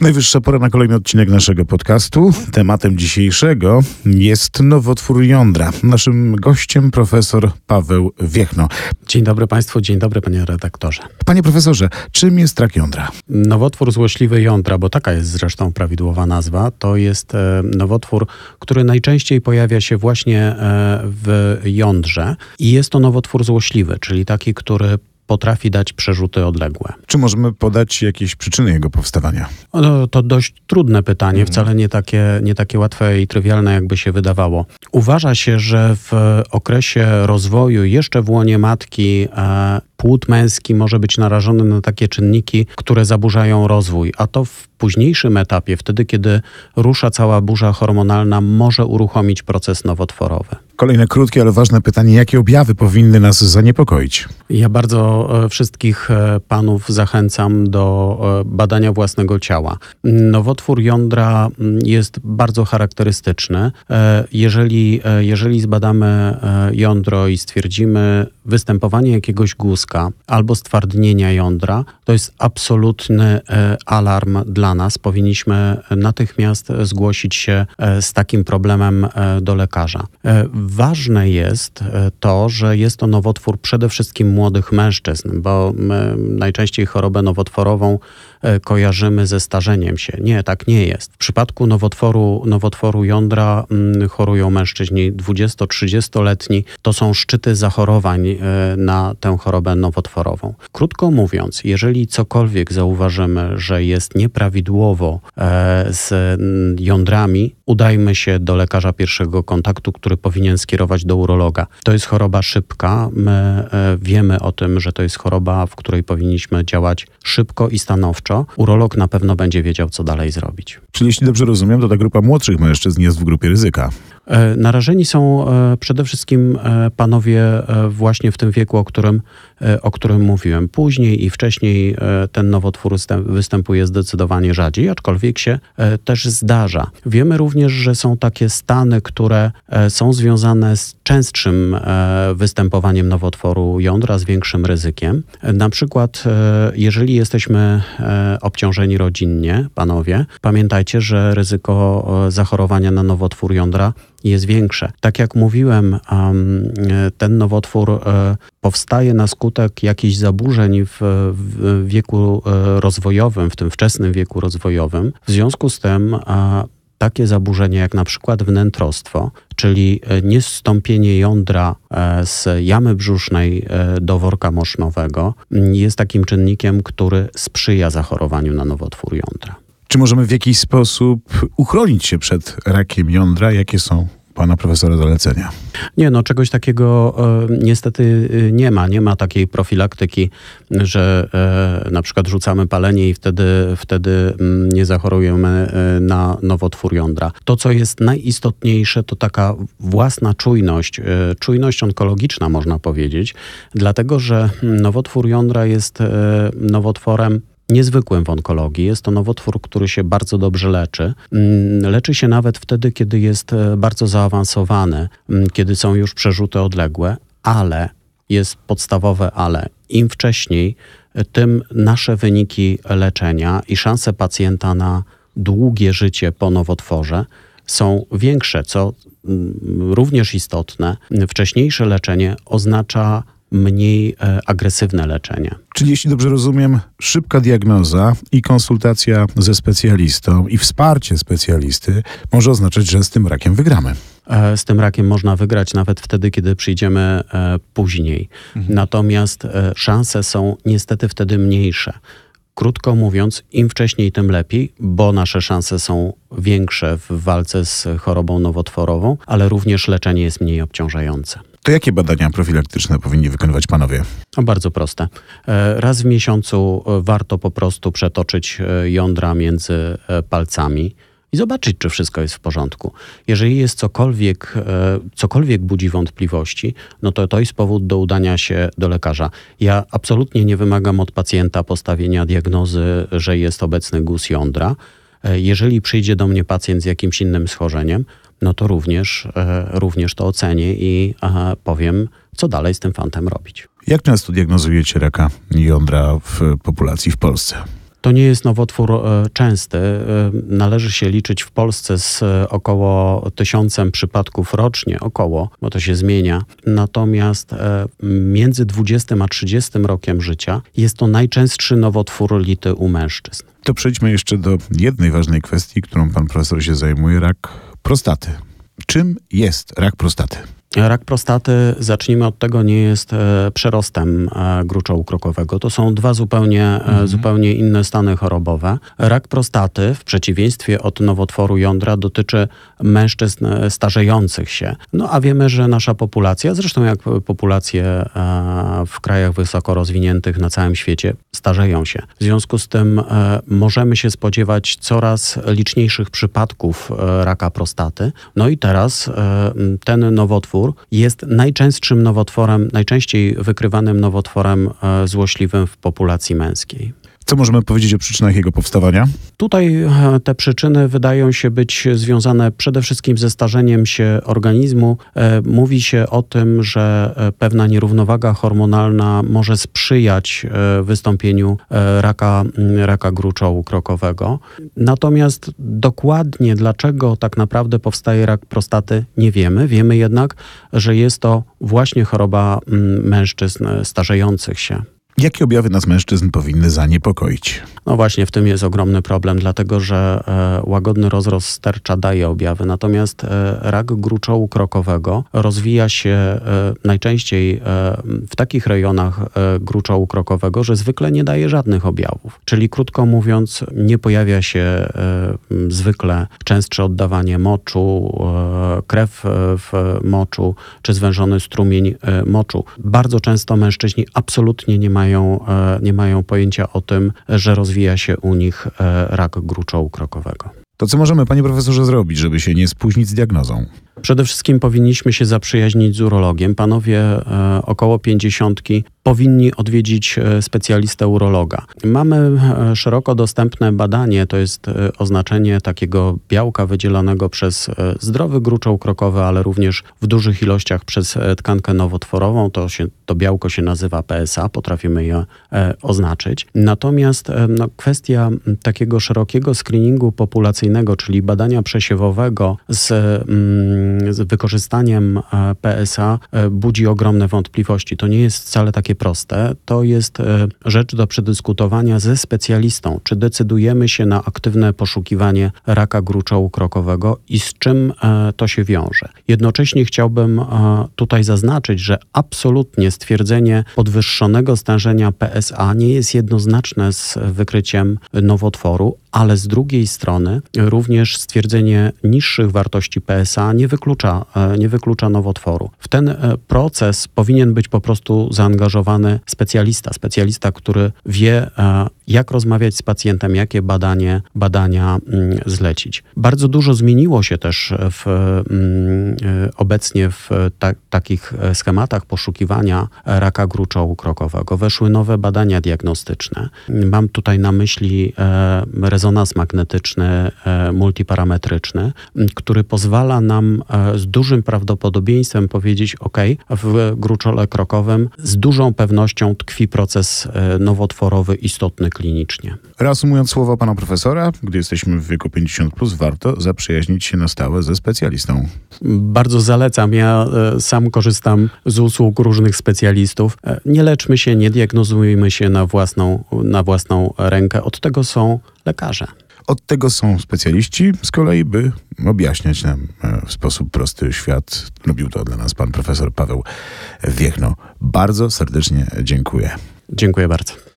Najwyższa pora na kolejny odcinek naszego podcastu. Tematem dzisiejszego jest nowotwór jądra. Naszym gościem profesor Paweł Wiechno. Dzień dobry Państwu, dzień dobry Panie redaktorze. Panie profesorze, czym jest rak jądra? Nowotwór złośliwy jądra, bo taka jest zresztą prawidłowa nazwa, to jest e, nowotwór, który najczęściej pojawia się właśnie e, w jądrze i jest to nowotwór złośliwy, czyli taki, który potrafi dać przerzuty odległe. Czy możemy podać jakieś przyczyny jego powstawania? No, to dość trudne pytanie, mhm. wcale nie takie, nie takie łatwe i trywialne, jakby się wydawało. Uważa się, że w okresie rozwoju, jeszcze w łonie matki, e, płód męski może być narażony na takie czynniki, które zaburzają rozwój, a to w późniejszym etapie, wtedy kiedy rusza cała burza hormonalna, może uruchomić proces nowotworowy. Kolejne krótkie, ale ważne pytanie: jakie objawy powinny nas zaniepokoić? Ja bardzo e, wszystkich e, panów zachęcam do e, badania własnego ciała. Nowotwór jądra mm, jest bardzo charakterystyczny. Jeżeli, jeżeli zbadamy jądro i stwierdzimy występowanie jakiegoś guzka albo stwardnienia jądra, to jest absolutny alarm dla nas. Powinniśmy natychmiast zgłosić się z takim problemem do lekarza. Ważne jest e, to, że jest to nowotwór przede wszystkim młodych mężczyzn, bo najczęściej chorobę nowotworową e, kojarzymy ze starzeniem się. Nie, tak nie jest. W przypadku nowotworu, nowotworu jądra mm, chorują mężczyźni 20-30-letni. To są szczyty zachorowań e, na tę chorobę nowotworową. Krótko mówiąc, jeżeli cokolwiek zauważymy, że jest nieprawidłowo z jądrami, udajmy się do lekarza pierwszego kontaktu, który powinien skierować do urologa. To jest choroba szybka. My e, wiemy o tym, że to jest choroba, w której powinniśmy działać szybko i stanowczo. Urolog na pewno będzie wiedział, co dalej zrobić. Czyli jeśli dobrze rozumiem, to ta grupa młodszych mężczyzn jest w grupie ryzyka. E, narażeni są e, przede wszystkim panowie właśnie w tym wieku, o którym, o którym mówiłem. Później i wcześniej ten nowotwór występuje zdecydowanie rzadziej, aczkolwiek się też zdarza. Wiemy również, że są takie stany, które są związane z częstszym e, występowaniem nowotworu jądra, z większym ryzykiem. Na przykład, e, jeżeli jesteśmy e, obciążeni rodzinnie, panowie, pamiętajcie, że ryzyko zachorowania na nowotwór jądra jest większe. Tak jak mówiłem, ten nowotwór powstaje na skutek jakichś zaburzeń w wieku rozwojowym, w tym wczesnym wieku rozwojowym. W związku z tym takie zaburzenia jak na przykład wnętrostwo, czyli e, niestąpienie jądra e, z jamy brzusznej e, do worka mosznowego, jest takim czynnikiem, który sprzyja zachorowaniu na nowotwór jądra. Czy możemy w jakiś sposób uchronić się przed rakiem jądra? Jakie są pana profesora zalecenia? Nie, no czegoś takiego e, niestety e, nie ma. Nie ma takiej profilaktyki, że e, na przykład rzucamy palenie i wtedy, wtedy mm, nie zachorujemy e, na nowotwór jądra. To, co jest najistotniejsze, to taka własna czujność, e, czujność onkologiczna można powiedzieć, dlatego że nowotwór jądra jest nowotworem niezwykłym w onkologii. Jest to nowotwór, który się bardzo dobrze leczy. Mm, leczy się nawet wtedy, kiedy jest e, bardzo zaawansowany, mm, kiedy są już przerzuty odległe, ale jest podstawowe ale. Im wcześniej, e, tym nasze wyniki leczenia i szanse pacjenta na długie życie po nowotworze są większe, co mm, również istotne. Wcześniejsze leczenie oznacza mniej e, agresywne leczenie. Czyli jeśli dobrze rozumiem, szybka diagnoza i konsultacja ze specjalistą i wsparcie specjalisty może oznaczać, że z tym rakiem wygramy. E, z tym rakiem można wygrać nawet wtedy, kiedy przyjdziemy e, później. Mhm. Natomiast szanse są niestety wtedy mniejsze. Krótko mówiąc, im wcześniej, tym lepiej, bo nasze szanse są większe w walce z chorobą nowotworową, ale również leczenie jest mniej obciążające. To jakie badania profilaktyczne powinni wykonywać panowie? No bardzo proste. E, raz w miesiącu e, warto po prostu przetoczyć e, jądra między palcami i zobaczyć, czy wszystko jest w porządku. Jeżeli jest cokolwiek, cokolwiek budzi wątpliwości, no to to jest powód do udania się do lekarza. Ja absolutnie nie wymagam od pacjenta postawienia diagnozy, że jest obecny guz jądra. Jeżeli przyjdzie do mnie pacjent z jakimś innym schorzeniem, no to również, e, również to ocenię i powiem, co dalej z tym fantem robić. Jak często diagnozujecie raka jądra w populacji w Polsce? To nie jest nowotwór częsty. Należy się liczyć w Polsce z około tysiącem przypadków rocznie, około, bo to się zmienia. Natomiast między 20 a 30 rokiem życia jest to najczęstszy nowotwór lity u mężczyzn. To przejdźmy jeszcze do jednej ważnej kwestii, którą pan profesor się zajmuje, rak prostaty. Czym jest rak prostaty? Rak prostaty, zacznijmy od tego, nie jest e, przerostem e, gruczołu krokowego. To są dwa zupełnie, e, mhm. zupełnie inne stany chorobowe. Rak prostaty, w przeciwieństwie od nowotworu jądra, dotyczy mężczyzn starzejących się. No a wiemy, że nasza populacja, zresztą jak populacje w krajach wysoko rozwiniętych na całym świecie, starzeją się. W związku z tym możemy się spodziewać coraz liczniejszych przypadków raka prostaty. No i teraz ten nowotwór jest najczęstszym nowotworem, najczęściej wykrywanym nowotworem e, złośliwym w populacji męskiej. Co możemy powiedzieć o przyczynach jego powstawania? Tutaj e, te przyczyny wydają się być związane przede wszystkim ze starzeniem się organizmu. E, mówi się o tym, że e, pewna nierównowaga hormonalna może sprzyjać wystąpieniu raka, raka gruczołu krokowego. Natomiast dokładnie dlaczego tak naprawdę powstaje rak prostaty nie wiemy. Wiemy jednak, że jest to właśnie choroba mężczyzn starzejących się. Jakie objawy nas mężczyzn powinny zaniepokoić? No właśnie, w tym jest ogromny problem, dlatego że e, łagodny rozrost stercza daje objawy, natomiast e, rak gruczołu krokowego rozwija się e, najczęściej w takich rejonach gruczołu krokowego, że zwykle nie daje żadnych objawów. Czyli krótko mówiąc, nie pojawia się zwykle częstsze oddawanie moczu, krew w moczu czy zwężony strumień moczu. Bardzo często mężczyźni absolutnie nie mają mają, e, nie mają pojęcia o tym, że rozwija się u nich e, rak gruczołu krokowego. To co możemy, panie profesorze, zrobić, żeby się nie spóźnić z diagnozą? Przede wszystkim powinniśmy się zaprzyjaźnić z urologiem. Panowie e, około pięćdziesiątki powinni odwiedzić e, specjalistę urologa. Mamy e, szeroko dostępne badanie, to jest oznaczenie takiego białka wydzielanego przez zdrowy gruczoł krokowy, ale również w dużych ilościach przez tkankę nowotworową. To, się, to białko się nazywa PSA, potrafimy je oznaczyć. Natomiast no, kwestia takiego szerokiego screeningu populacyjnego, czyli badania przesiewowego z, mm, z wykorzystaniem PSA budzi ogromne wątpliwości. To nie jest wcale takie proste. To jest e, rzecz do przedyskutowania ze specjalistą, czy decydujemy się na aktywne poszukiwanie raka gruczołu krokowego i z czym e, to się wiąże. Jednocześnie chciałbym e, tutaj zaznaczyć, że absolutnie stwierdzenie podwyższonego stężenia PSA nie jest jednoznaczne z wykryciem nowotworu, ale z drugiej strony również stwierdzenie niższych wartości PSA nie wyklucza, nie wyklucza nowotworu. W ten proces powinien być po prostu zaangażowany specjalista, specjalista, który wie, e, jak rozmawiać z pacjentem, jakie badanie, badania mm, zlecić. Bardzo dużo zmieniło się też w, mm, e, obecnie w ta, takich schematach poszukiwania raka gruczołu krokowego. Weszły nowe badania diagnostyczne. Mam tutaj na myśli e, rezonans magnetyczny multiparametryczny, który pozwala nam z dużym prawdopodobieństwem powiedzieć, OK, w gruczole krokowym z dużą pewnością tkwi proces e, nowotworowy istotny klinicznie. Reasumując słowa pana profesora, gdy jesteśmy w wieku 50, plus, warto zaprzyjaźnić się na stałe ze specjalistą. Bardzo zalecam. Ja e, sam korzystam z usług różnych specjalistów. E, nie leczmy się, nie diagnozujmy się na własną, na własną rękę. Od tego są lekarze. Od tego są specjaliści z kolei, by objaśniać nam w sposób prosty świat. Robił to dla nas pan profesor Paweł Wiechno. Bardzo serdecznie dziękuję. Dziękuję bardzo.